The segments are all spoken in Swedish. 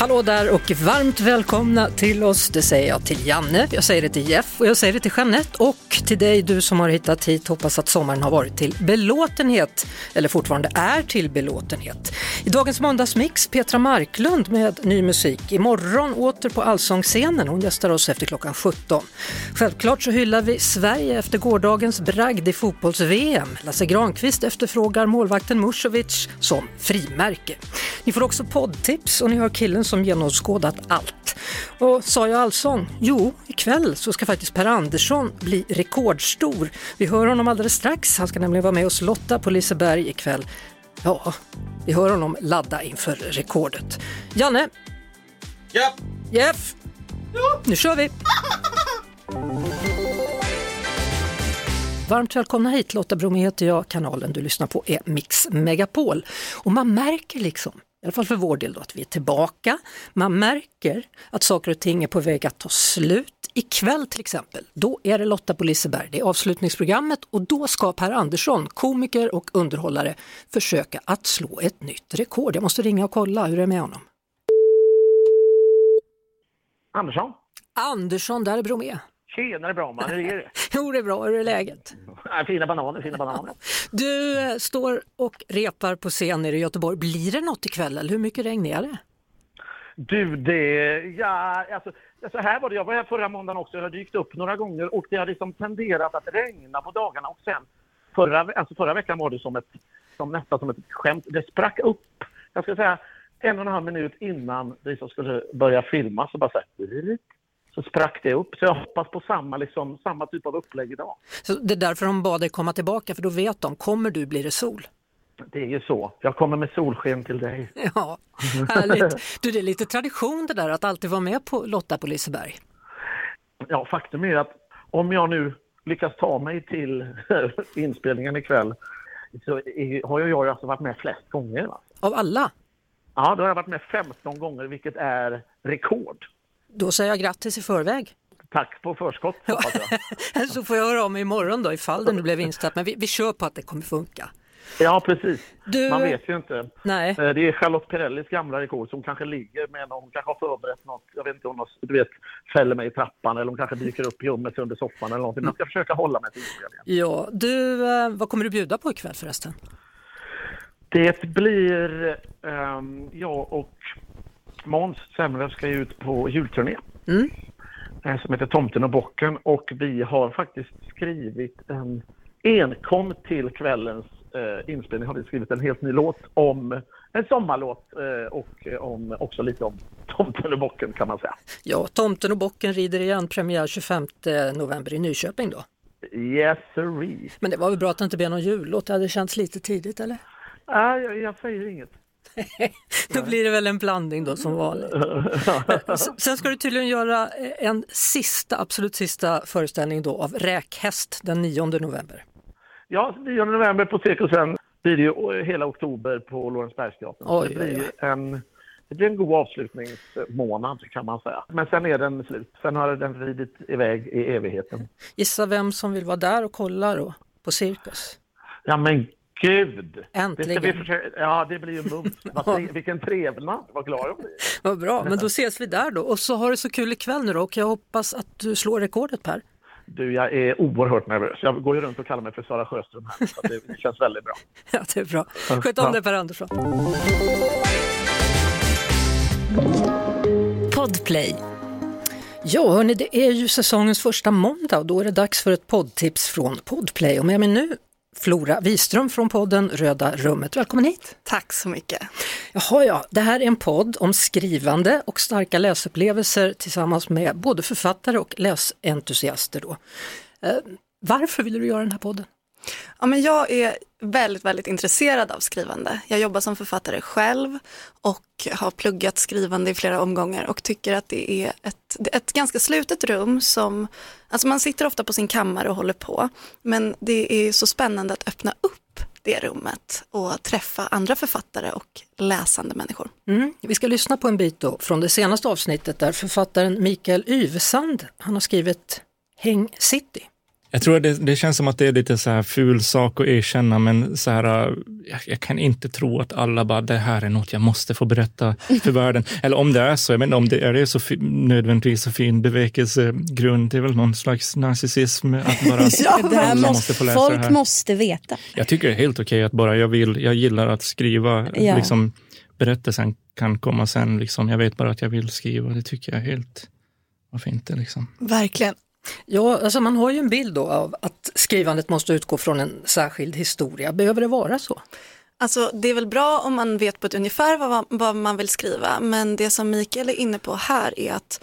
Hallå där och varmt välkomna till oss. Det säger jag till Janne, jag säger det till Jeff och jag säger det till Jeanette och till dig du som har hittat hit. Hoppas att sommaren har varit till belåtenhet, eller fortfarande är till belåtenhet. I dagens måndagsmix Petra Marklund med ny musik. Imorgon åter på Allsångsscenen. Hon gästar oss efter klockan 17. Självklart så hyllar vi Sverige efter gårdagens bragd i fotbolls-VM. Lasse Granqvist efterfrågar målvakten Musovic som frimärke. Ni får också poddtips och ni hör killen som genomskådat allt. Och sa jag allsång? Jo, ikväll så ska faktiskt Per Andersson bli rekordstor. Vi hör honom alldeles strax. Han ska nämligen vara med oss Lotta på Liseberg ikväll. Ja, vi hör honom ladda inför rekordet. Janne! Ja. Jeff! Nu kör vi! Varmt välkomna hit, Lotta Bromé heter jag. Kanalen du lyssnar på är Mix Megapol. Och man märker liksom, i alla fall för vår del då, att vi är tillbaka. Man märker att saker och ting är på väg att ta slut. Ikväll till exempel, då är det Lotta på Liseberg, det är avslutningsprogrammet och då ska Per Andersson, komiker och underhållare, försöka att slå ett nytt rekord. Jag måste ringa och kolla hur det är med honom. Andersson? Andersson, där är Bromé. Tjenare Brahman, hur är det? Jo, det är bra. Hur är läget? Fina bananer, fina bananer. Du eh, står och repar på scen nere i Göteborg. Blir det något ikväll eller hur mycket regn är det? Du, det... Ja, alltså, så här var det. Jag var här förra måndagen också. Jag har dykt upp några gånger och det har liksom tenderat att regna på dagarna och sen förra, alltså förra veckan var det som ett, som nästan som ett skämt. Det sprack upp. Jag ska säga en och en halv minut innan vi skulle börja filma så bara så här, så sprack det upp. Så jag hoppas på samma, liksom, samma typ av upplägg idag. Så det är därför de bad dig komma tillbaka, för då vet de, kommer du blir det sol. Det är ju så. Jag kommer med solsken till dig. Ja, härligt. Du, det är lite tradition det där att alltid vara med på Lotta på Liseberg. Ja, faktum är att om jag nu lyckas ta mig till inspelningen ikväll så är, har jag alltså varit med flest gånger. Va? Av alla? Ja, då har jag varit med 15 gånger, vilket är rekord. Då säger jag grattis i förväg. Tack på förskott, hoppas jag. Så får jag höra mig imorgon då ifall det nu blev inställt, men vi, vi kör på att det kommer funka. Ja, precis. Du- Man vet ju inte. Nej. Eh, Det är Charlotte Perrellis gamla rekord som kanske ligger med någon, hon kanske har förberett något, jag vet inte om hon du vet, fäller mig i trappan eller hon kanske dyker upp i rummet under soffan eller någonting. Men jag ska försöka hålla mig till inspelningen. Ja, du, eh, vad kommer du bjuda på ikväll förresten? Det blir ehm, jag och Måns Zelmerlöw ska ju ut på julturné. Mm. eh, Som heter Tomten och bocken och vi har faktiskt skrivit en enkom till kvällens eh, inspelning har vi skrivit en helt ny låt om en sommarlåt eh, och eh, om, också lite om Tomten och bocken kan man säga. Ja, Tomten och bocken rider igen, premiär 25 november i Nyköping då. Yes sirree. Men det var väl bra att det inte blev någon jullåt, det hade känts lite tidigt eller? Nej, jag, jag säger inget. Då blir det väl en blandning då som vanligt. S- Sen ska du tydligen göra eh, en sista, absolut sista föreställning då av Räkhäst den 9 november. Ja, 9 november på Cirkus sen blir det ju hela oktober på Lorensbergsteatern. Det blir en, det blir en god avslutningsmånad kan man säga. Men sen är den slut. Sen har den ridit iväg i evigheten. Gissa vem som vill vara där och kolla då på Cirkus? Ja men gud! Det Äntligen. vi försöka, ja det blir ju mums. Vilken trevnad, vad glad jag blir. Vad bra, men då ses vi där då. Och så har du så kul ikväll nu då och jag hoppas att du slår rekordet Per. Du, jag är oerhört nervös. Jag går ju runt och kallar mig för Sara Sjöström här, så det, det känns väldigt bra. Ja, det är bra. Sköt om dig Per Andersson. Podplay. Ja, hörni, det är ju säsongens första måndag och då är det dags för ett poddtips från Podplay. Och med mig nu Flora Wiström från podden Röda rummet. Välkommen hit! Tack så mycket. Jaha, ja, det här är en podd om skrivande och starka läsupplevelser tillsammans med både författare och läsentusiaster. Då. Eh, varför ville du göra den här podden? Ja, men jag är väldigt, väldigt intresserad av skrivande. Jag jobbar som författare själv och har pluggat skrivande i flera omgångar och tycker att det är ett, ett ganska slutet rum som, alltså man sitter ofta på sin kammare och håller på, men det är så spännande att öppna upp det rummet och träffa andra författare och läsande människor. Mm. Vi ska lyssna på en bit då från det senaste avsnittet där författaren Mikael Yvesand, han har skrivit Häng City. Jag tror det, det känns som att det är lite så här ful sak att erkänna, men så här, jag, jag, kan inte tro att alla bara, det här är något jag måste få berätta för världen. Eller om det är så, jag menar om det är det så nödvändigtvis så fin bevekelsegrund, det är väl någon slags narcissism att bara ja, det här måste få läsa folk det här. måste veta. Jag tycker det är helt okej okay att bara jag vill, jag gillar att skriva, ja. liksom berättelsen kan komma sen, liksom. jag vet bara att jag vill skriva, det tycker jag är helt, varför inte liksom. Verkligen. Ja, alltså man har ju en bild då av att skrivandet måste utgå från en särskild historia. Behöver det vara så? Alltså det är väl bra om man vet på ett ungefär vad, vad man vill skriva, men det som Mikael är inne på här är att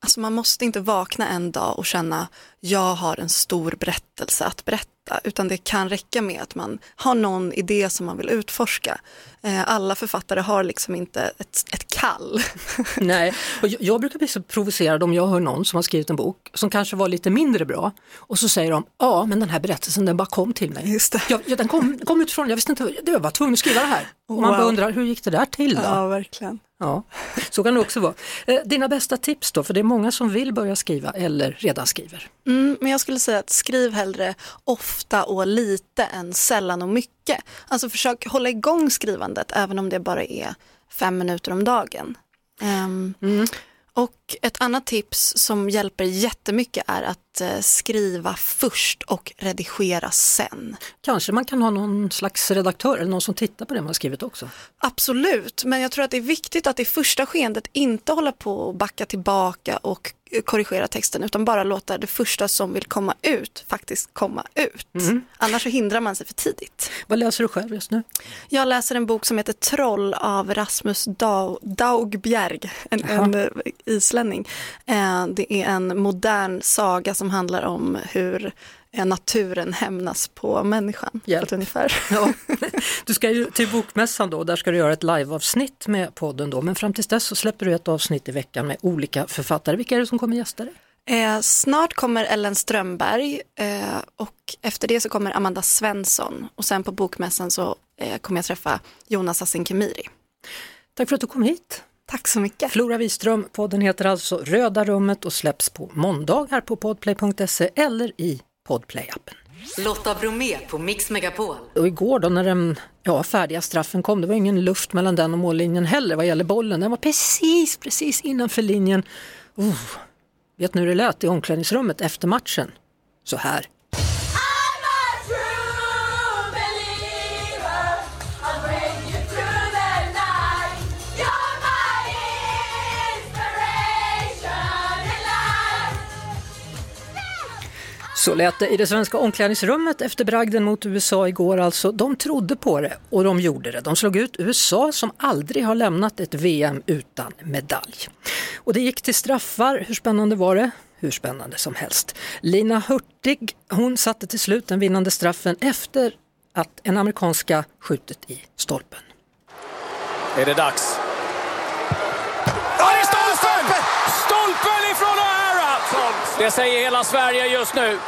alltså man måste inte vakna en dag och känna jag har en stor berättelse att berätta, utan det kan räcka med att man har någon idé som man vill utforska. Eh, alla författare har liksom inte ett, ett kall. Nej, och jag, jag brukar bli så provocerad om jag hör någon som har skrivit en bok som kanske var lite mindre bra och så säger de, ja men den här berättelsen den bara kom till mig. Just det. Jag, jag, den kom, kom utifrån, jag visste inte, jag var tvungen att skriva det här. Och man wow. undrar, hur gick det där till då? Ja, verkligen. Ja, så kan det också vara. Eh, dina bästa tips då, för det är många som vill börja skriva eller redan skriver. Mm, men jag skulle säga att skriv hellre ofta och lite än sällan och mycket. Alltså försök hålla igång skrivandet även om det bara är fem minuter om dagen. Um, mm. Och ett annat tips som hjälper jättemycket är att eh, skriva först och redigera sen. Kanske man kan ha någon slags redaktör eller någon som tittar på det man skrivit också? Absolut, men jag tror att det är viktigt att i första skedet inte hålla på och backa tillbaka och korrigera texten utan bara låta det första som vill komma ut faktiskt komma ut. Mm. Annars så hindrar man sig för tidigt. Vad läser du själv just nu? Jag läser en bok som heter Troll av Rasmus Daug Daugbjerg, en, en eh, islänning. Eh, det är en modern saga som handlar om hur naturen hämnas på människan. Hjälp. Ungefär. Ja. Du ska ju till Bokmässan då, där ska du göra ett liveavsnitt med podden då, men fram tills dess så släpper du ett avsnitt i veckan med olika författare. Vilka är det som kommer gästa dig? Eh, snart kommer Ellen Strömberg eh, och efter det så kommer Amanda Svensson och sen på Bokmässan så eh, kommer jag träffa Jonas Assin Kemiri. Tack för att du kom hit. Tack så mycket. Flora Wiström, podden heter alltså Röda rummet och släpps på måndag här på podplay.se eller i Podplay-appen. Lotta Bromé på Mix Megapol. Och igår då när den ja, färdiga straffen kom, det var ingen luft mellan den och mållinjen heller vad gäller bollen. Den var precis, precis innanför linjen. Uh, vet ni hur det lät i omklädningsrummet efter matchen? Så här. Så lät det i det svenska omklädningsrummet efter bragden mot USA igår alltså. De trodde på det och de gjorde det. De slog ut USA som aldrig har lämnat ett VM utan medalj. Och det gick till straffar. Hur spännande var det? Hur spännande som helst. Lina Hurtig, hon satte till slut den vinnande straffen efter att en amerikanska skjutit i stolpen. Är det dags? Ja, det är stolpen! Stolpen ifrån O'Hara! Det säger hela Sverige just nu.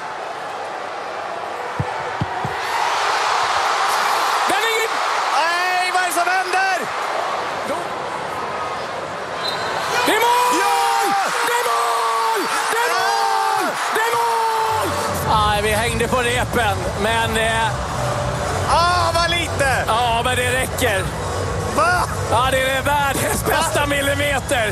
Hängde på repen, men... Eh... Ah, vad lite! Ja, men det räcker. Va? Ja, det är världens bästa millimeter.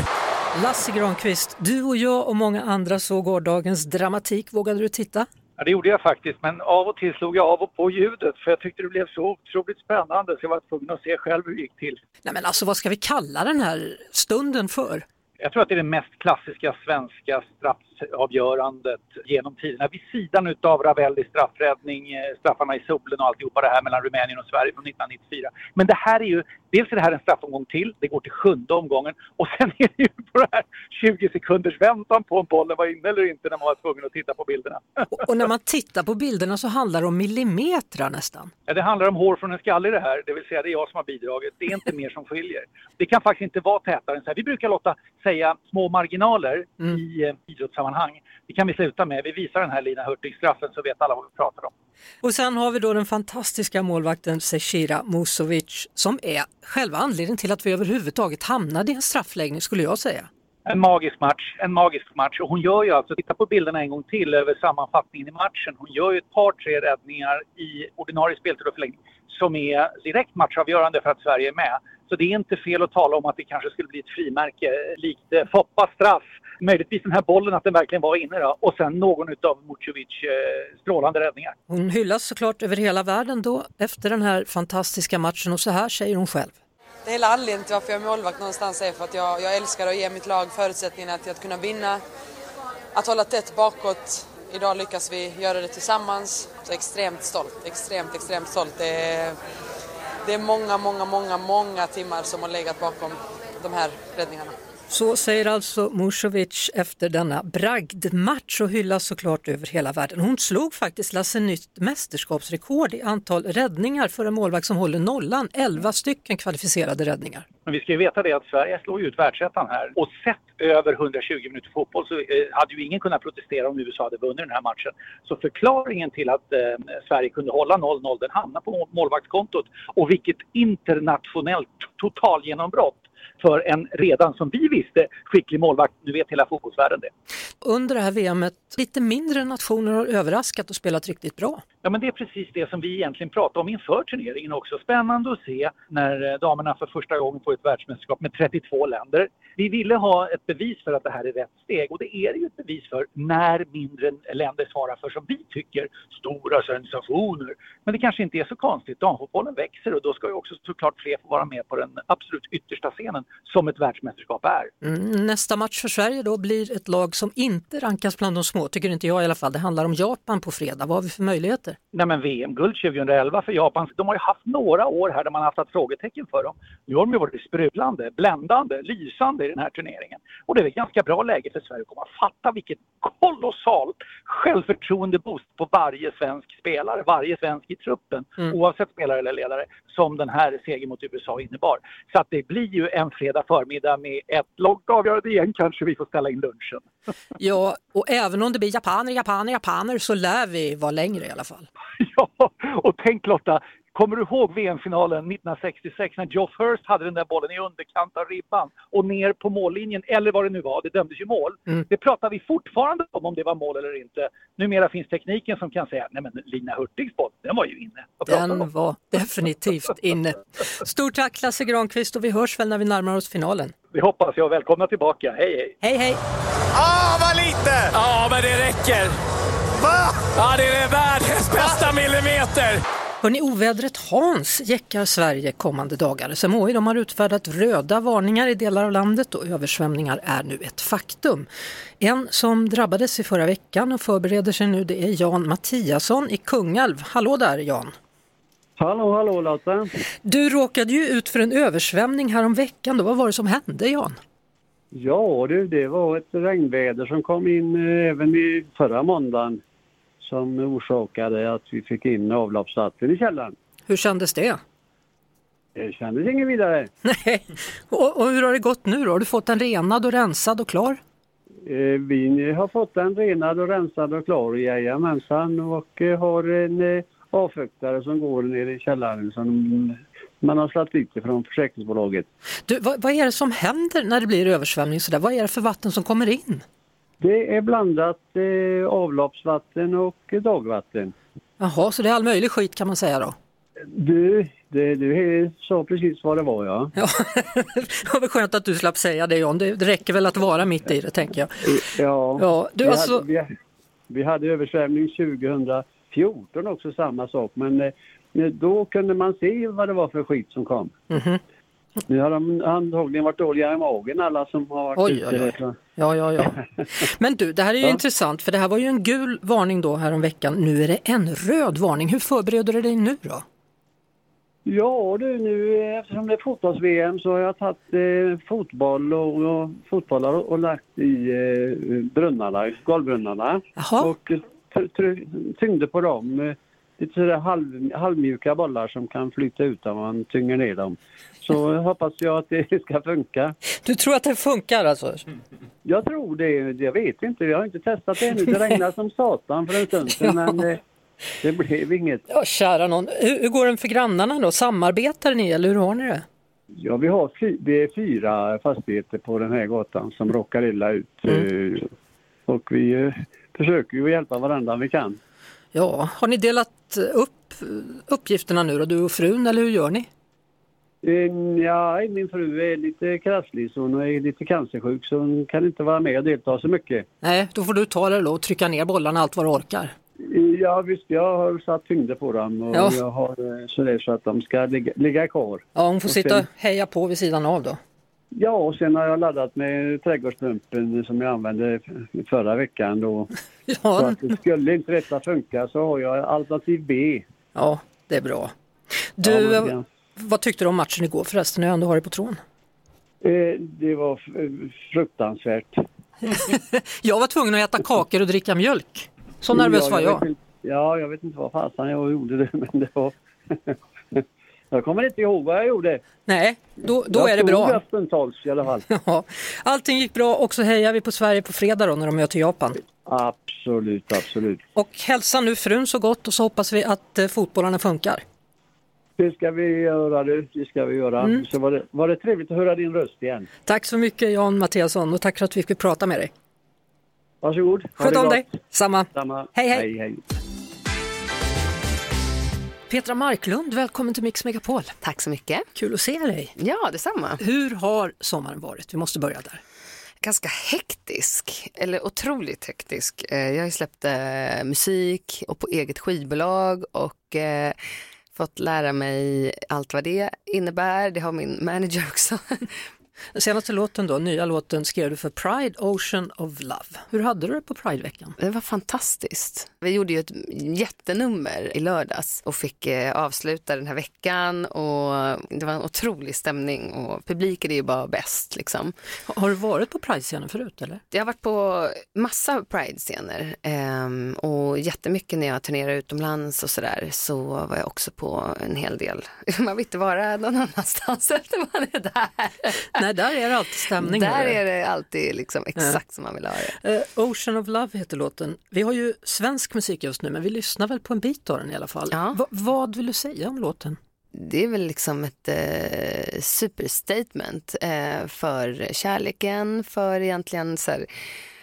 Lasse Granqvist, du och jag och många andra såg gårdagens dramatik. Vågade du titta? Ja, det gjorde jag faktiskt, men av och till slog jag av och på ljudet för jag tyckte det blev så otroligt spännande så jag var tvungen att se själv hur det gick till. Nej men alltså vad ska vi kalla den här stunden för? Jag tror att det är det mest klassiska svenska straff straffavgörandet genom tiderna. Vid sidan av Ravelli straffräddning, eh, straffarna i solen och alltihopa det här mellan Rumänien och Sverige från 1994. Men det här är ju, dels är det här en straffomgång till, det går till sjunde omgången och sen är det ju på det här 20 sekunders väntan på om bollen var inne eller inte när man var tvungen att titta på bilderna. Och, och när man tittar på bilderna så handlar det om millimeter nästan? Ja, det handlar om hår från en skalle det här, det vill säga det är jag som har bidragit. Det är inte mer som skiljer. Det kan faktiskt inte vara tätare än så här. Vi brukar låta säga små marginaler mm. i eh, idrottssammanhang sammanhang. Det kan vi sluta med. Vi visar den här Lina Hurtig-straffen så vet alla vad vi pratar om. Och sen har vi då den fantastiska målvakten Sechira Musovic som är själva anledningen till att vi överhuvudtaget hamnade i en straffläggning skulle jag säga. En magisk match, en magisk match. Och hon gör ju alltså, titta på bilderna en gång till över sammanfattningen i matchen. Hon gör ju ett par, tre räddningar i ordinarie speltid och förlängning som är direkt matchavgörande för att Sverige är med. Så det är inte fel att tala om att det kanske skulle bli ett frimärke likt eh, Foppas straff. Möjligtvis den här bollen, att den verkligen var inne då. Och sen någon av Mucovic eh, strålande räddningar. Hon hyllas såklart över hela världen då efter den här fantastiska matchen och så här säger hon själv. Det hela anledningen till varför jag är målvakt någonstans är för att jag, jag älskar att ge mitt lag förutsättningarna till att kunna vinna, att hålla tätt bakåt. Idag lyckas vi göra det tillsammans. Så extremt stolt, extremt, extremt stolt. Det är, det är många, många, många, många timmar som har legat bakom de här räddningarna. Så säger alltså Musovic efter denna bragdmatch och hyllas såklart över hela världen. Hon slog faktiskt Lasse nytt mästerskapsrekord i antal räddningar för en målvakt som håller nollan. 11 stycken kvalificerade räddningar. Men vi ska ju veta det att Sverige slår ut världsettan här och sett över 120 minuter fotboll så eh, hade ju ingen kunnat protestera om USA hade vunnit den här matchen. Så förklaringen till att eh, Sverige kunde hålla 0-0 den hamnar på målvaktskontot och vilket internationellt totalgenombrott för en redan, som vi visste, skicklig målvakt. Nu vet hela fotbollsvärlden det. Under det här VMet, lite mindre nationer har överraskat och spelat riktigt bra. Ja, men det är precis det som vi egentligen pratade om inför turneringen också. Spännande att se när eh, damerna för första gången får ett världsmästerskap med 32 länder. Vi ville ha ett bevis för att det här är rätt steg och det är det ju ett bevis för när mindre länder svarar för, som vi tycker, stora sensationer. Men det kanske inte är så konstigt. Damfotbollen växer och då ska ju också såklart fler få vara med på den absolut yttersta scenen som ett världsmästerskap är. Mm, nästa match för Sverige då blir ett lag som inte rankas bland de små, tycker inte jag i alla fall. Det handlar om Japan på fredag. Vad har vi för möjligheter? Nej men VM-guld 2011 för Japan, de har ju haft några år här där man haft ett frågetecken för dem. Nu har de ju varit sprudlande, bländande, lysande i den här turneringen. Och det är ett ganska bra läge för Sverige att komma. Fatta vilket kolossalt självförtroende-boost på varje svensk spelare, varje svensk i truppen, mm. oavsett spelare eller ledare, som den här segern mot USA innebar. Så att det blir ju en fredag förmiddag med ett långt avgörande igen kanske vi får ställa in lunchen. Ja, och även om det blir japaner, japaner, japaner så lär vi vara längre i alla fall. Ja, och tänk Lotta, Kommer du ihåg VM-finalen 1966 när Geoff Hurst hade den där bollen i underkant av ribban och ner på mållinjen, eller vad det nu var, det dömdes ju mål. Mm. Det pratar vi fortfarande om, om det var mål eller inte. Numera finns tekniken som kan säga, nej men Lina Hurtigs boll, den var ju inne. Den var definitivt inne. Stort tack Lasse Granqvist och vi hörs väl när vi närmar oss finalen. Vi hoppas jag. Välkomna tillbaka. Hej hej! Hej hej! Ah, vad lite! Ja, men det räcker. Va? Ja, det är världens bästa millimeter. Hörrni, ovädret Hans jäckar Sverige kommande dagar. SMHI de har utfärdat röda varningar i delar av landet och översvämningar är nu ett faktum. En som drabbades i förra veckan och förbereder sig nu det är Jan Mattiasson i Kungälv. Hallå där Jan! Hallå, hallå Lotta! Du råkade ju ut för en översvämning här om veckan. Då. Vad var det som hände Jan? Ja du, det var ett regnväder som kom in eh, även i förra måndagen som orsakade att vi fick in avloppsvatten i källaren. Hur kändes det? Det kändes inget vidare. Nej. Och, och, hur har det gått nu då? Har du fått den renad och rensad och klar? Eh, vi har fått den renad och rensad och klar, jajamensan. Och eh, har en eh, avfuktare som går ner i källaren som man har släppt ut från försäkringsbolaget. Du, vad, vad, är det som händer när det blir översvämning sådär? Vad är det för vatten som kommer in? Det är blandat eh, avloppsvatten och dagvatten. Jaha, så det är all möjlig skit kan man säga då? Du, det, du sa precis vad det var ja. ja. det var skönt att du slapp säga det John, det, det räcker väl att vara mitt i det tänker jag. Ja, ja du, vi, alltså... hade, vi, vi hade översvämning 2014 också samma sak men eh, då kunde man se vad det var för skit som kom. Mm -hmm. Nu har de antagligen varit dåliga i magen alla som har varit oj, ute. Oj, oj. Ja, ja, ja. Men du, det här är ju ja. intressant för det här var ju en gul varning då här om veckan. Nu är det en röd varning. Hur förbereder du dig nu då? Ja du, nu eftersom det är fotbolls-VM så har jag tagit eh, fotboll och, och fotbollar och, och lagt i eh, brunnarna, golvbrunnarna. Jaha. Och tyngde på dem. lite sådär halv, halvmjuka bollar som kan flyta ut om man tynger ner dem. Så hoppas jag att det ska funka. Du tror att det funkar alltså? Jag tror det. Jag vet inte. Jag har inte testat det ännu. Det regnade som satan för en stund sedan. ja. Men det, det blev inget. Ja, kära någon. Hur, hur går det för grannarna då? Samarbetar ni eller hur har ni det? Ja, vi har det är fyra fastigheter på den här gatan som råkar illa ut. Mm. Eh, och vi eh, försöker ju hjälpa varandra vi kan. Ja, har ni delat upp uppgifterna nu då, du och frun, eller hur gör ni? Eh, ja, min fru är lite krasslig så hon är lite cancersjuk så hon kan inte vara med och delta så mycket. Nej, då får du ta det då och trycka ner bollarna allt vad du orkar. Ja visst, jag har satt tyngder på dem och ja. jag har sådär så att de ska ligga, ligga kvar. Ja, hon får och sitta och heja på vid sidan av då. Ja, och sen har jag laddat med trädgårdspumpen som jag använde förra veckan då. ja. Så att det skulle inte detta funka så har jag alternativ B. Ja, det är bra. Du, ja, vad tyckte du om matchen igår förresten när jag ändå har det på tråden? Eh, det var fruktansvärt. jag var tvungen att äta kakor och dricka mjölk. Så nervös ja, var jag. jag. ja, jag vet inte vad fasen jag gjorde det, men det var... Jag kommer inte ihåg vad jag gjorde. Nej, då, då är det bra. Jag stundtals i alla fall. ja, allting gick bra och så hejar vi på Sverige på fredag då när de möter Japan. Absolut, absolut. Och hälsa nu frun så gott och så hoppas vi att eh, fotbollarna funkar. Det ska vi göra du, det ska vi göra. Mm. Så var det, var det trevligt att höra din röst igen. Tack så mycket Jan Mattiasson och tack för att vi fick prata med dig. Varsågod. Sköt om dig. Samma. Samma. Hej, hej. hej, hej. Petra Marklund, välkommen till Mix Megapol. Tack så mycket. Kul att se dig. Ja, detsamma. Hur har sommaren varit? Vi måste börja där. Ganska hektisk, eller otroligt hektisk. Eh, jag har släppt eh, musik och på eget skivbolag och eh, fått lära mig allt vad det innebär. Det har min manager också. Den senaste låten då, nya låten skrev du för Pride Ocean of Love. Hur hade du det på Prideveckan? Det var fantastiskt. Vi gjorde ju ett jättenummer i lördags och fick eh, avsluta den här veckan och det var en otrolig stämning och publiken är ju bara bäst liksom. Har du varit på Pride-scenen förut eller? Jag har varit på massa Pride-scener ehm, och jättemycket när jag turnerar utomlands och sådär så var jag också på en hel del. Man vill inte vara någon annanstans efter man är där. Nej, där är det alltid stämning. Där är det alltid liksom exakt ja. som man vill ha det. Uh, Ocean of Love heter låten. Vi har ju svensk musik just nu men vi lyssnar väl på en bit av den i alla fall. Ja. Va vad vill du säga om låten? Det är väl liksom ett eh, superstatement eh, för kärleken, för egentligen så här,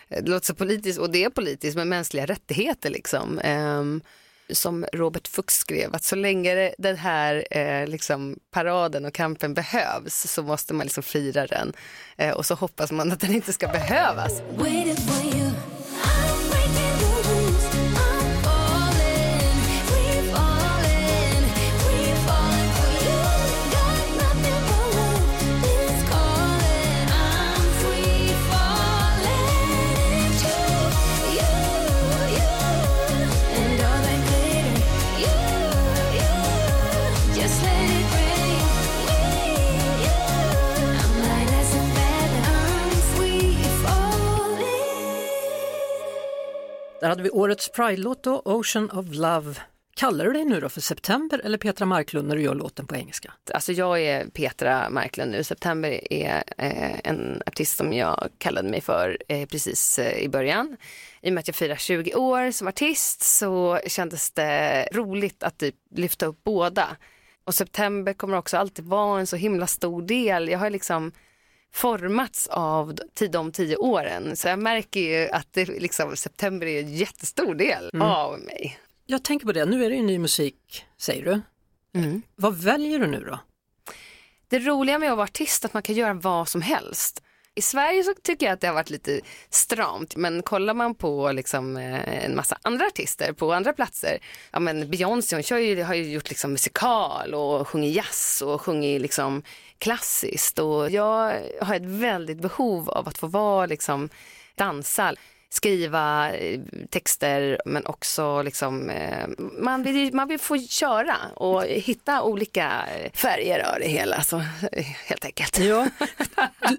det låter så politiskt och det är politiskt med mänskliga rättigheter liksom. Eh, som Robert Fuchs skrev, att så länge den här eh, liksom paraden och kampen behövs så måste man liksom fira den. Eh, och så hoppas man att den inte ska behövas. Där hade vi årets Pride-låt då, Ocean of Love. Kallar du dig nu då för September eller Petra Marklund när du gör låten på engelska? Alltså jag är Petra Marklund nu. September är eh, en artist som jag kallade mig för eh, precis eh, i början. I och med att jag firar 20 år som artist så kändes det roligt att typ lyfta upp båda. Och September kommer också alltid vara en så himla stor del. Jag har liksom formats av de tio åren. Så jag märker ju att det, liksom, september är en jättestor del mm. av mig. Jag tänker på det, nu är det ju ny musik säger du. Mm. Vad väljer du nu då? Det roliga med att vara artist är att man kan göra vad som helst. I Sverige så tycker jag att det har varit lite stramt, men kollar man på liksom, eh, en massa andra artister på andra platser, ja men Beyoncé hon har ju gjort liksom musikal och sjungit jazz och sjungit liksom klassiskt och jag har ett väldigt behov av att få vara liksom dansa skriva eh, texter men också liksom, eh, man, vill, man vill få köra och hitta olika färger av det hela. Så, helt enkelt. Ja.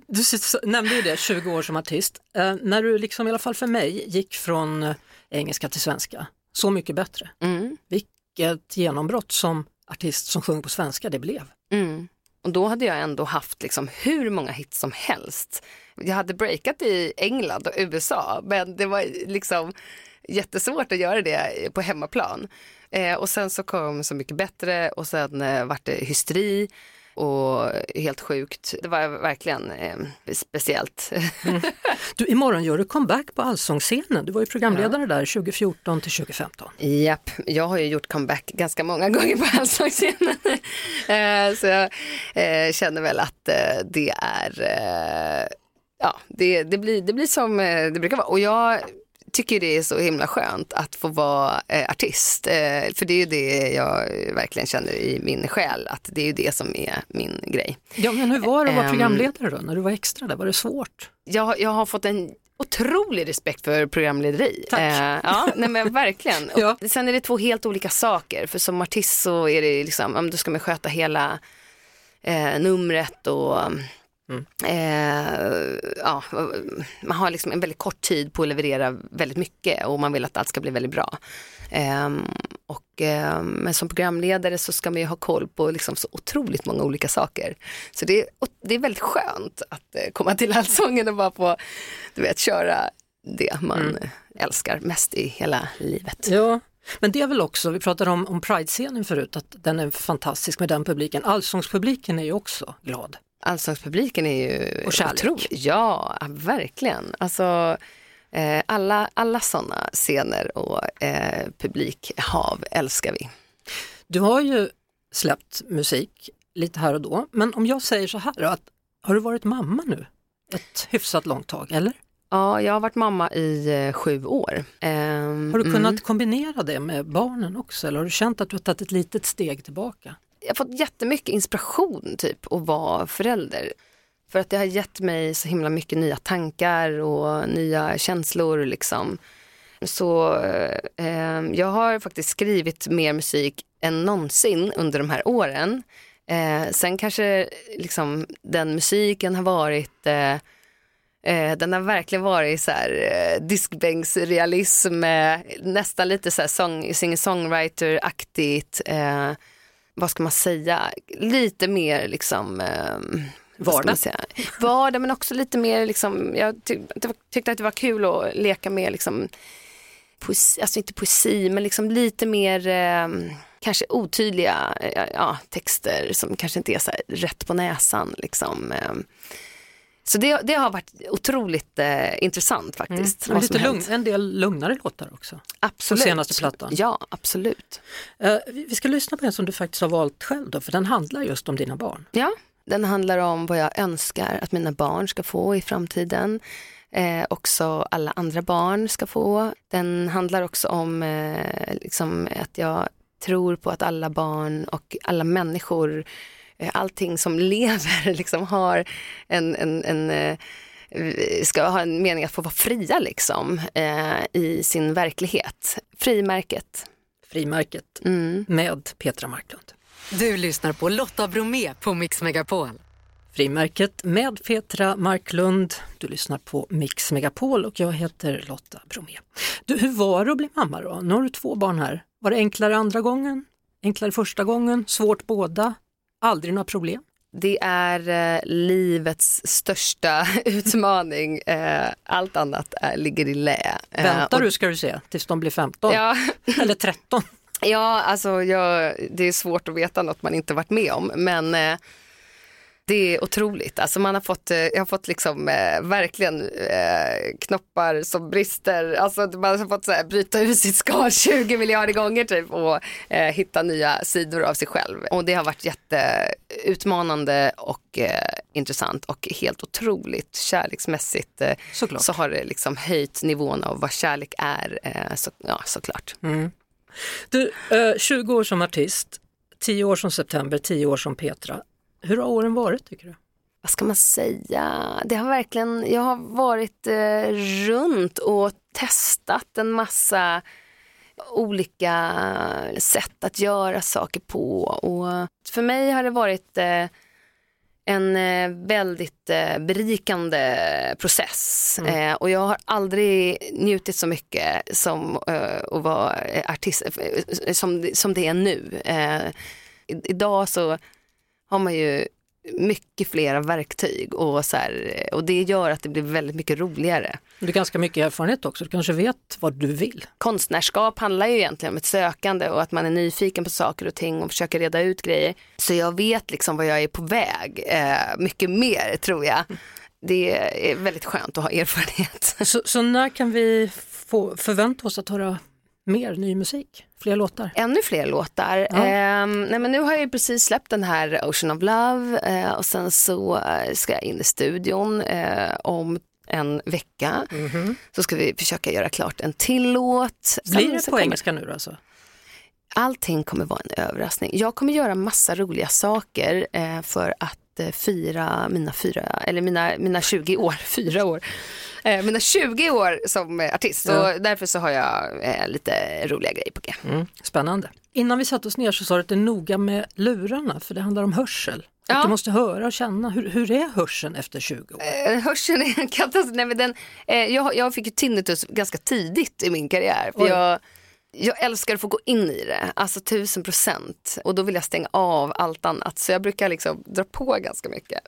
Du, du nämnde ju det, 20 år som artist. Eh, när du liksom i alla fall för mig gick från engelska till svenska, Så mycket bättre. Mm. vilket genombrott som artist som sjunger på svenska det blev. Mm. Och då hade jag ändå haft liksom hur många hits som helst. Jag hade breakat i England och USA men det var liksom jättesvårt att göra det på hemmaplan. Eh, och sen så kom Så mycket bättre och sen eh, vart det hysteri och helt sjukt. Det var verkligen eh, speciellt. Mm. Du, imorgon gör du comeback på Allsångsscenen. Du var ju programledare ja. där 2014 till 2015. Japp, jag har ju gjort comeback ganska många gånger på Allsångsscenen. eh, så jag eh, känner väl att eh, det är eh, Ja, det, det, blir, det blir som eh, det brukar vara. Och jag tycker det är så himla skönt att få vara eh, artist. Eh, för det är ju det jag verkligen känner i min själ, att det är ju det som är min grej. Ja, men hur var det att vara ehm, programledare då, när du var extra där? Var det svårt? Jag, jag har fått en otrolig respekt för programlederi. Tack. Eh, ja, nej men verkligen. ja. Sen är det två helt olika saker, för som artist så är det liksom, då ska man sköta hela eh, numret och Mm. Eh, ja, man har liksom en väldigt kort tid på att leverera väldigt mycket och man vill att allt ska bli väldigt bra. Eh, och, eh, men som programledare så ska man ju ha koll på liksom så otroligt många olika saker. Så det är, det är väldigt skönt att eh, komma till Allsången och bara få du vet, köra det man mm. älskar mest i hela livet. Ja, men det är väl också, vi pratade om, om Pride-scenen förut, att den är fantastisk med den publiken. Allsångspubliken är ju också glad. Allsångspubliken är ju och kärlek. otrolig. Ja, verkligen. Alltså, eh, alla, alla sådana scener och eh, publikhav älskar vi. Du har ju släppt musik lite här och då, men om jag säger så här då, att har du varit mamma nu ett hyfsat långt tag, eller? Ja, jag har varit mamma i eh, sju år. Um, har du kunnat mm. kombinera det med barnen också eller har du känt att du har tagit ett litet steg tillbaka? Jag har fått jättemycket inspiration typ att vara förälder. För att det har gett mig så himla mycket nya tankar och nya känslor liksom. Så eh, jag har faktiskt skrivit mer musik än någonsin under de här åren. Eh, sen kanske liksom den musiken har varit eh, eh den har verkligen varit så här, eh, diskbänksrealism, eh, nästan lite så här song, singer-songwriter-aktigt. Eh, Eh, vad ska man säga, lite mer liksom eh, Vardag. Vardag men också lite mer, liksom, jag tyck, tyckte att det var kul att leka med liksom, poesi, alltså inte poesi men liksom lite mer eh, kanske otydliga eh, ja, texter som kanske inte är så rätt på näsan. Liksom. Eh. Så det, det har varit otroligt eh, intressant faktiskt. Mm. Lite lugn, en del lugnare låtar också. Absolut. På senaste plattan. Ja, absolut. Uh, vi ska lyssna på en som du faktiskt har valt själv då, för den handlar just om dina barn. Ja, den handlar om vad jag önskar att mina barn ska få i framtiden. Eh, också alla andra barn ska få. Den handlar också om eh, liksom att jag tror på att alla barn och alla människor Eh, allting som lever liksom har en, en, en eh, ska ha en mening att få vara fria liksom, eh, i sin verklighet. Frimärket. Frimärket mm. med Petra Marklund. Du lyssnar på Lotta Bromé på Mix Megapol. Frimärket med Petra Marklund. Du lyssnar på Mix Megapol och jag heter Lotta Bromé. Du, hur var det att bli mamma då? Nu har du två barn här. Var det enklare andra gången? Enklare första gången? Svårt båda? Aldrig några problem? Det är eh, livets största utmaning. Eh, allt annat är, ligger i lä. Eh, Väntar du ska du se tills de blir 15 ja. eller 13? Ja, alltså jag, det är svårt att veta något man inte varit med om. Men eh, det är otroligt. Alltså man har fått, eh, jag har fått liksom, eh, verkligen eh, knoppar som brister. Alltså man har fått så här, bryta ur sitt skal 20 miljarder gånger typ och eh, hitta nya sidor av sig själv. Och det har varit jätteutmanande och eh, intressant och helt otroligt kärleksmässigt. Eh, så har det liksom höjt nivån av vad kärlek är, så, ja, såklart. Mm. Du, 20 år som artist, 10 år som September, 10 år som Petra. Hur har åren varit tycker du? Vad ska man säga? Det har verkligen, jag har varit eh, runt och testat en massa olika sätt att göra saker på. Och för mig har det varit eh, en eh, väldigt eh, berikande process mm. eh, och jag har aldrig njutit så mycket som att vara artist som, som det är nu. Idag så har man ju mycket flera verktyg och, så här, och det gör att det blir väldigt mycket roligare. Du har ganska mycket erfarenhet också, du kanske vet vad du vill? Konstnärskap handlar ju egentligen om ett sökande och att man är nyfiken på saker och ting och försöker reda ut grejer. Så jag vet liksom vad jag är på väg, eh, mycket mer tror jag. Det är väldigt skönt att ha erfarenhet. Så, så när kan vi få förvänta oss att höra mer ny musik? Fler låtar? Ännu fler låtar. Ja. Eh, nej men nu har jag precis släppt den här Ocean of Love eh, och sen så eh, ska jag in i studion eh, om en vecka. Mm -hmm. Så ska vi försöka göra klart en till låt. Blir det på kommer... engelska nu alltså? Allting kommer vara en överraskning. Jag kommer göra massa roliga saker eh, för att eh, fira mina, fyra, eller mina, mina 20 år, fyra år, eh, mina 20 år som artist. Ja. Och därför så har jag eh, lite roliga grejer på G. Mm, spännande. Innan vi satte oss ner så sa du att det är noga med lurarna för det handlar om hörsel. Ja. Att du måste höra och känna. Hur, hur är hörseln efter 20 år? Eh, hörseln är en katastrof. Nej, men den, eh, jag, jag fick ju tinnitus ganska tidigt i min karriär. För jag, jag älskar att få gå in i det, alltså tusen procent. Och då vill jag stänga av allt annat. Så jag brukar liksom dra på ganska mycket.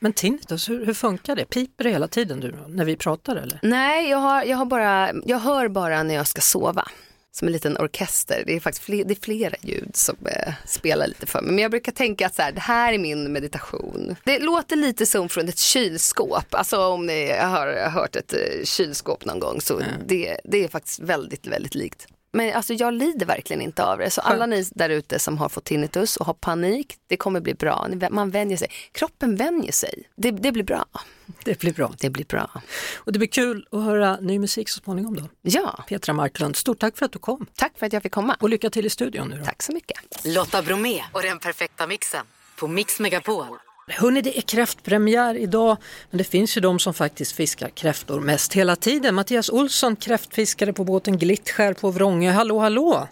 Men tinnitus, hur, hur funkar det? Piper det hela tiden du, när vi pratar eller? Nej, jag, har, jag, har bara, jag hör bara när jag ska sova. Som en liten orkester. Det är faktiskt fler, det är flera ljud som eh, spelar lite för mig. Men jag brukar tänka att så här, det här är min meditation. Det låter lite som från ett kylskåp. Alltså om ni har hört ett eh, kylskåp någon gång så mm. det, det är faktiskt väldigt, väldigt likt. Men alltså jag lider verkligen inte av det. Så alla ni där ute som har fått tinnitus och har panik, det kommer bli bra. Man vänjer sig. Kroppen vänjer sig. Det, det blir bra. Det blir bra. Det blir bra. Och det blir kul att höra ny musik så småningom då. Ja. Petra Marklund, stort tack för att du kom. Tack för att jag fick komma. Och lycka till i studion nu då. Tack så mycket. Lotta Bromé och den perfekta mixen på Mix Megapol. Hörrni, det är kräftpremiär idag, men det finns ju de som faktiskt fiskar kräftor mest hela tiden. Mattias Olsson, kräftfiskare på båten Glittskär på Vrångö. Hallå, hallå!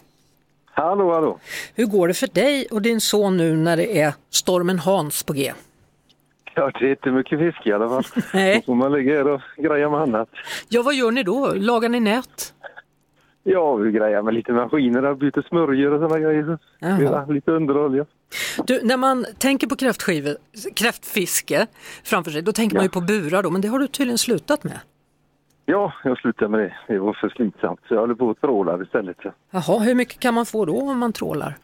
Hallå, hallå! Hur går det för dig och din son nu när det är stormen Hans på G? Ja, det är inte mycket fiske i alla fall. Nej. Då får man ligga här och greja med annat. Ja, vad gör ni då? Lagar ni nät? Ja, vi grejar med lite maskiner, byter smörjor och sådana grejer. Ja, lite underhåll, ja. Du, när man tänker på kräftskivor, kräftfiske framför sig, då tänker ja. man ju på burar då, men det har du tydligen slutat med? Ja, jag slutade med det. Det var för slitsamt så jag håller på att tråla istället. Jaha, hur mycket kan man få då om man trålar?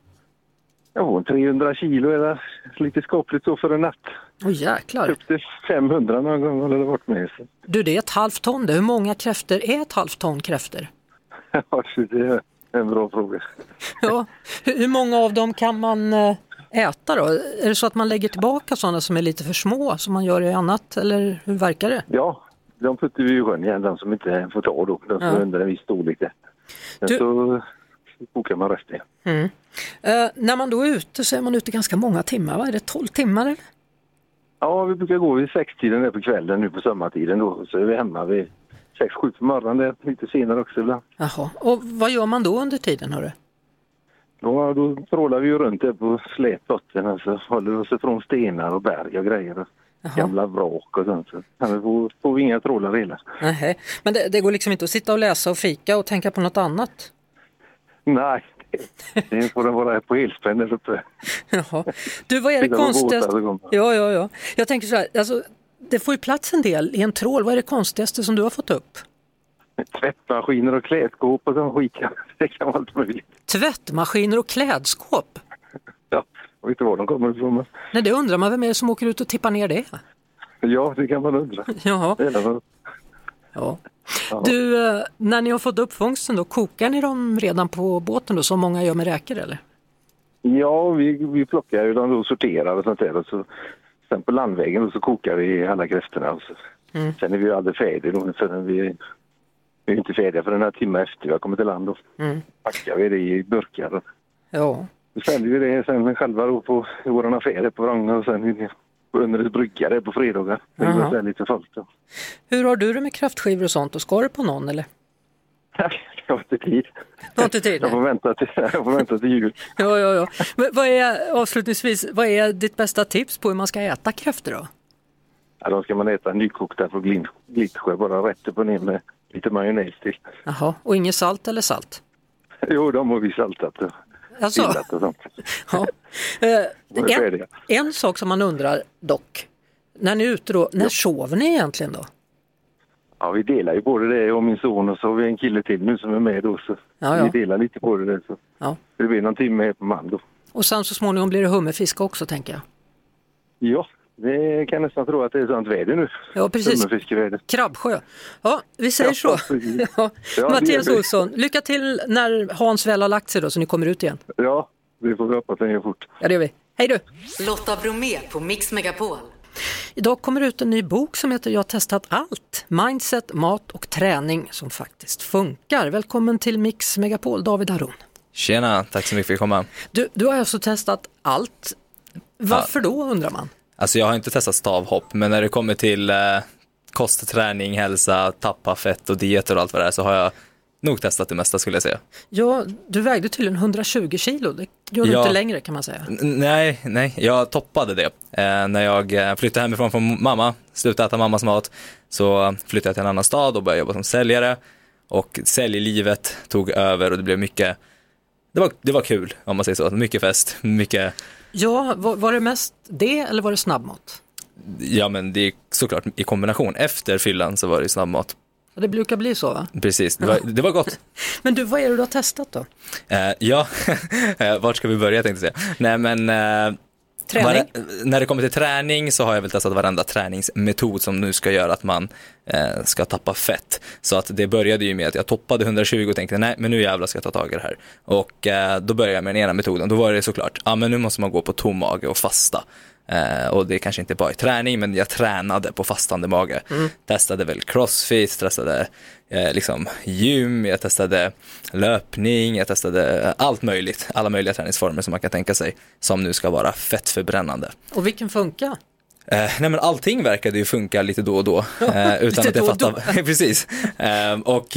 Ja, 300 kilo är lite skapligt så för en natt. Åh oh, jäklar! Upp till 500 någon gång har det varit med. Så. Du, det är ett halvt ton det. Hur många kräftor är ett halvt ton kräftor? Ja, det är en bra fråga. Ja, hur många av dem kan man eh, äta då? Är det så att man lägger tillbaka sådana som är lite för små som man gör i annat eller hur verkar det? Ja, de puttar vi i sjön igen, de som inte får ta då, de som ja. är under en viss storlek. Sen du... så kokar man resten. Mm. Uh, när man då är ute så är man ute ganska många timmar, va? är det 12 timmar? Eller? Ja, vi brukar gå vid sextiden på kvällen nu på sommartiden då, så är vi hemma vid sex, sju på morgonen, lite senare också ibland. Jaha, och vad gör man då under tiden hörru? Då, då trålar vi ju runt där på slät botten, alltså håller oss ifrån stenar och berg och grejer. Jaha. Gamla vrak och sånt. Så får, får vi inga trålar hela. Nej, men det, det, går liksom inte att sitta och läsa och fika och tänka på något annat? Nej, det får den vara på helspänn där uppe. Jaha. Du, vad är det konstigaste? Ja, ja, ja. Jag tänker så här, alltså, det får ju plats en del i en trål. Vad är det konstigaste som du har fått upp? Tvättmaskiner och klädskåp och sån skit. Det kan vara allt möjligt. Tvättmaskiner och klädskåp? Ja, jag vet inte var de kommer ifrån. Nej, det undrar man vem är det som åker ut och tippar ner det? Ja, det kan man undra. Jaha. Ja. Du, eh, när ni har fått upp fångsten då, kokar ni dem redan på båten då, som många gör med räkor eller? Ja, vi, vi plockar ju dem och sorterar och sånt där. Och så, sen på landvägen så kokar vi alla kräftorna. Mm. Sen är vi ju aldrig färdiga då, förrän vi, vi är inte färdiga för en timme efter vi har kommit till land. Då mm. packar vi det i burkar. Ja. Då säljer vi det sen själva då på våra affärer på Vrångö och sen under ett brygga på fredagar. Det lite folk då. Hur har du det med kraftskivor och sånt och ska du på någon eller? Jag har inte tid. Du har inte tid? Jag får vänta till, jag får vänta till jul. Ja, ja, ja. Men vad är, avslutningsvis, vad är ditt bästa tips på hur man ska äta kräftor då? Ja, då ska man äta nykokta från Glittsjö, bara rätt upp och ner med lite majonnäs till. Jaha, och inget salt eller salt? Jo, de har vi saltat och Alltså? och sånt. Ja. Eh, en, en sak som man undrar dock, när ni är ute då, när sover ni egentligen då? Ja, vi delar ju både det och min son och så har vi en kille till nu som är med då. Så Ja, ja. Vi delar lite på det. Så Ja. det blir någon timme på man då. Och sen så småningom blir det hummerfisk också tänker jag. Ja, det kan jag nästan tro att det är sånt väder nu. Ja, precis. Krabbsjö. Ja, vi säger så. Ja. Ja, det Mattias vi. Olsson, lycka till när Hans väl har lagt sig då så ni kommer ut igen. Ja, det får vi hoppas den gör fort. Ja, det gör vi. Hej du! Lotta Bromé på Mix Megapol. Idag kommer ut en ny bok som heter Jag har testat allt. Mindset, mat och träning som faktiskt funkar. Välkommen till Mix Megapol, David Haron. Tjena, tack så mycket för att komma. Du, du har alltså testat allt. Varför då undrar man? Alltså jag har inte testat stavhopp, men när det kommer till eh, kost, träning, hälsa, tappa fett och dieter och allt vad det är så har jag nog testat det mesta skulle jag säga. Ja, du vägde tydligen 120 kilo, det gör du Ja. inte längre kan man säga. Nej, nej, jag toppade det. Eh, när jag eh, flyttade hemifrån från mamma, slutade äta mammas mat, så flyttade jag till en annan stad och började jobba som säljare. Och säljlivet tog över och det blev mycket, det var, det var kul om man säger så, mycket fest, mycket Ja, var, var det mest det eller var det snabbmat? Ja men det är såklart i kombination. Efter fyllan så var det snabbmat. Det brukar bli så va? Precis, det var, det var gott. Men du, vad är det du har testat då? Eh, ja, Eh, vart ska vi börja tänkte jag säga. Nej men eh, Träning? när det kommer till träning så har jag väl testat varenda träningsmetod som nu ska göra att man eh, ska tappa fett. Så att det började ju med att jag toppade 120 och tänkte nej men nu jävlar ska jag ta tag i det här. Och eh, då började jag med den ena metoden. Då var det såklart, ja men nu måste man gå på tom mage och fasta. Eh, och det kanske inte bara är träning, men jag tränade på fastande mage. Testade väl crossfit, testade eh, liksom gym, jag testade löpning, jag testade allt möjligt. Alla möjliga träningsformer som man kan tänka sig, som nu ska vara fettförbrännande. Och vilken funkar? Eh, nej men allting verkade ju funka lite då och då. Eh, utan att jag fattade. Precis. Eh, och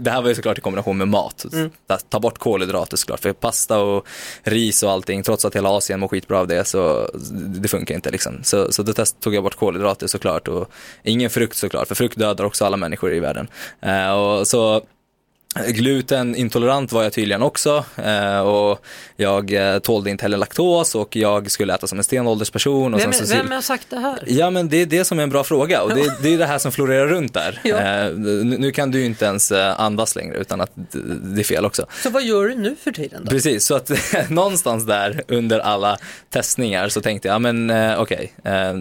det här var ju såklart i kombination med mat. Mm. Ta- bort kolhydrater såklart. För pasta och ris och allting, trots att hela Asien mår skitbra av det, så det funkar inte liksom. Så, så då test, tog jag bort kolhydrater såklart. Och ingen frukt såklart, för frukt dödar också alla människor i världen. Eh, och så Glutenintolerant var jag tydligen också eh, och jag eh, tålde inte heller laktos och jag skulle äta som en stenåldersperson. Och Vem, sen så vem har sagt det här? Ja men det är det som är en bra fråga och det, det är det här som florerar runt där. Ja. Eh, nu, kan du ju inte ens andas längre utan att det, är fel också. Så vad gör du nu för tiden då? Precis, så att någonstans där under alla testningar så tänkte jag, ja men okej, eh,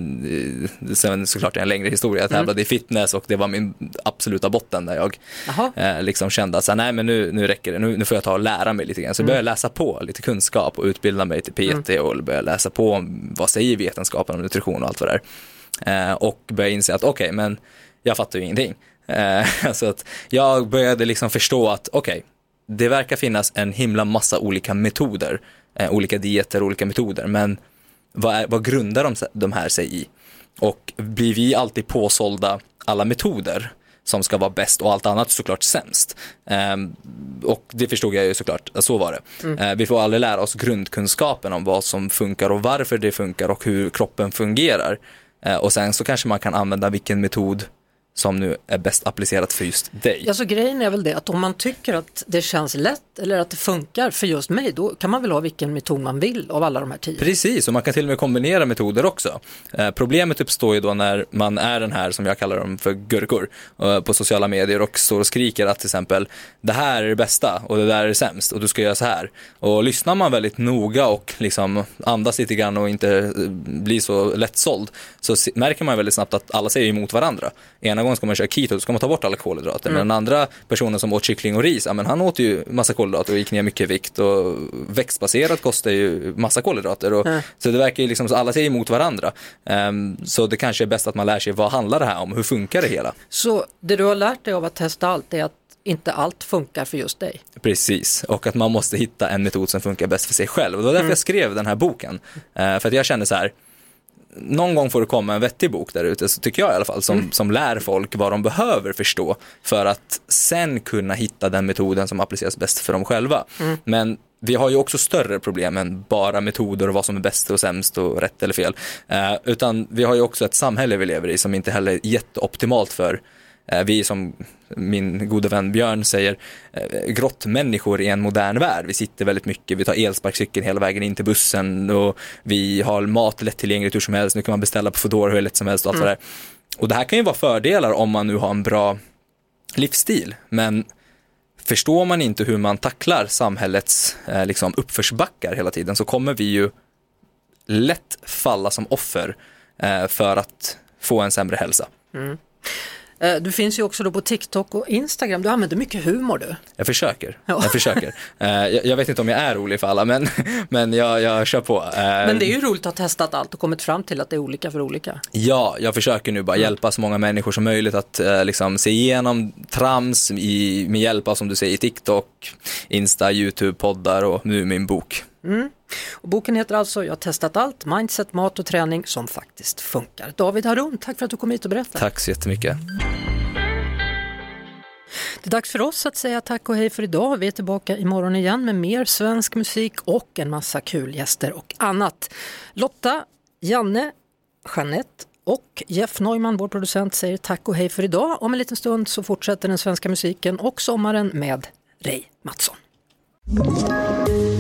sen såklart är det en längre historia, jag tävlade i fitness och det var min absoluta botten där jag Jaha. eh, liksom kände att så nej men nu, nu räcker det, nu, nu får jag ta och lära mig lite grann. Så jag började läsa på lite kunskap och utbilda mig till PT och började läsa på om vad säger vetenskapen om nutrition och allt vad det är. Eh, och började inse att okej, men jag fattar ju ingenting. Eh, så att jag började liksom förstå att okej, det verkar finnas en himla massa olika metoder, eh, olika dieter, olika metoder, men vad, är, vad grundar de, de här sig i? Och blir vi alltid påsålda alla metoder som ska vara bäst och allt annat såklart sämst? Ehm, och det förstod jag ju såklart, så var det. Eh, vi får aldrig lära oss grundkunskapen om vad som funkar och varför det funkar och hur kroppen fungerar. Eh, och sen så kanske man kan använda vilken metod som nu är bäst applicerat för just dig. Alltså grejen är väl det att om man tycker att det känns lätt eller att det funkar för just mig, då kan man väl ha vilken metod man vill av alla de här tio. Precis, och man kan till och med kombinera metoder också. Eh, problemet uppstår ju då när man är den här, som jag kallar dem för gurkor, eh, på sociala medier och står och skriker att till exempel det här är det bästa och det där är det sämst och du ska göra så här. Och lyssnar man väldigt noga och liksom andas lite grann och inte eh, blir så lättsåld så märker man väldigt snabbt att alla säger emot varandra. Ena gången ska man köra keto, då ska man ta bort alla kolhydrater. Men den andra personen som åt kyckling och ris, ja, men han åt ju massa kolhydrater och gick ner mycket i vikt och växtbaserat kostar ju massa kolhydrater. Och, Ja. Så det verkar ju liksom, så alla säger emot varandra. Ehm, så det kanske är bäst att man lär sig vad handlar det här om, hur funkar det hela? Så det du har lärt dig av att testa allt är att inte allt funkar för just dig. Precis, och att man måste hitta en metod som funkar bäst för sig själv. Och det var därför Mm. jag skrev den här boken. Eh, för att jag kände så här, någon gång får det komma en vettig bok där ute, så tycker jag i alla fall, som, mm. som lär folk vad de behöver förstå för att sen kunna hitta den metoden som appliceras bäst för dem själva. Mm. Men vi har ju också större problem än bara metoder och vad som är bäst och sämst och rätt eller fel. Eh, utan vi har ju också ett samhälle vi lever i som inte heller är jätteoptimalt för vi som min gode vän Björn säger, eh, grottmänniskor i en modern värld. Vi sitter väldigt mycket, vi tar elsparkcykeln hela vägen in till bussen och vi har mat lättillgängligt hur som helst. Nu kan man beställa på Foodora hur lätt som helst och allt mm. det där. Och det här kan ju vara fördelar om man nu har en bra livsstil, men förstår man inte hur man tacklar samhällets eh, liksom uppförsbackar hela tiden så kommer vi ju lätt falla som offer eh, för att få en sämre hälsa. Mm. Eh, du finns ju också då på TikTok och Instagram. Du använder mycket humor du. Jag försöker. Ja. Jag försöker. Eh, jag vet inte om jag är rolig för alla, men, men jag, jag kör på. Eh, men det är ju roligt att ha testat allt och kommit fram till att det är olika för olika. Ja, jag försöker nu bara hjälpa så många människor som möjligt att liksom, se igenom trams i, med hjälp av, som du säger, TikTok, Insta, YouTube, poddar och nu min bok. Mm. Och boken heter alltså Jag har testat allt, mindset, mat och träning som faktiskt funkar. David Harum, tack för att du kom hit och berättade. Tack så jättemycket. Det är dags för oss att säga tack och hej för idag. Vi är tillbaka imorgon igen med mer svensk musik och en massa kul gäster och annat. Lotta, Janne, Jeanette och Jeff Neumann, vår producent, säger tack och hej för idag. Om en liten stund så fortsätter den svenska musiken och sommaren med Ray Mattsson.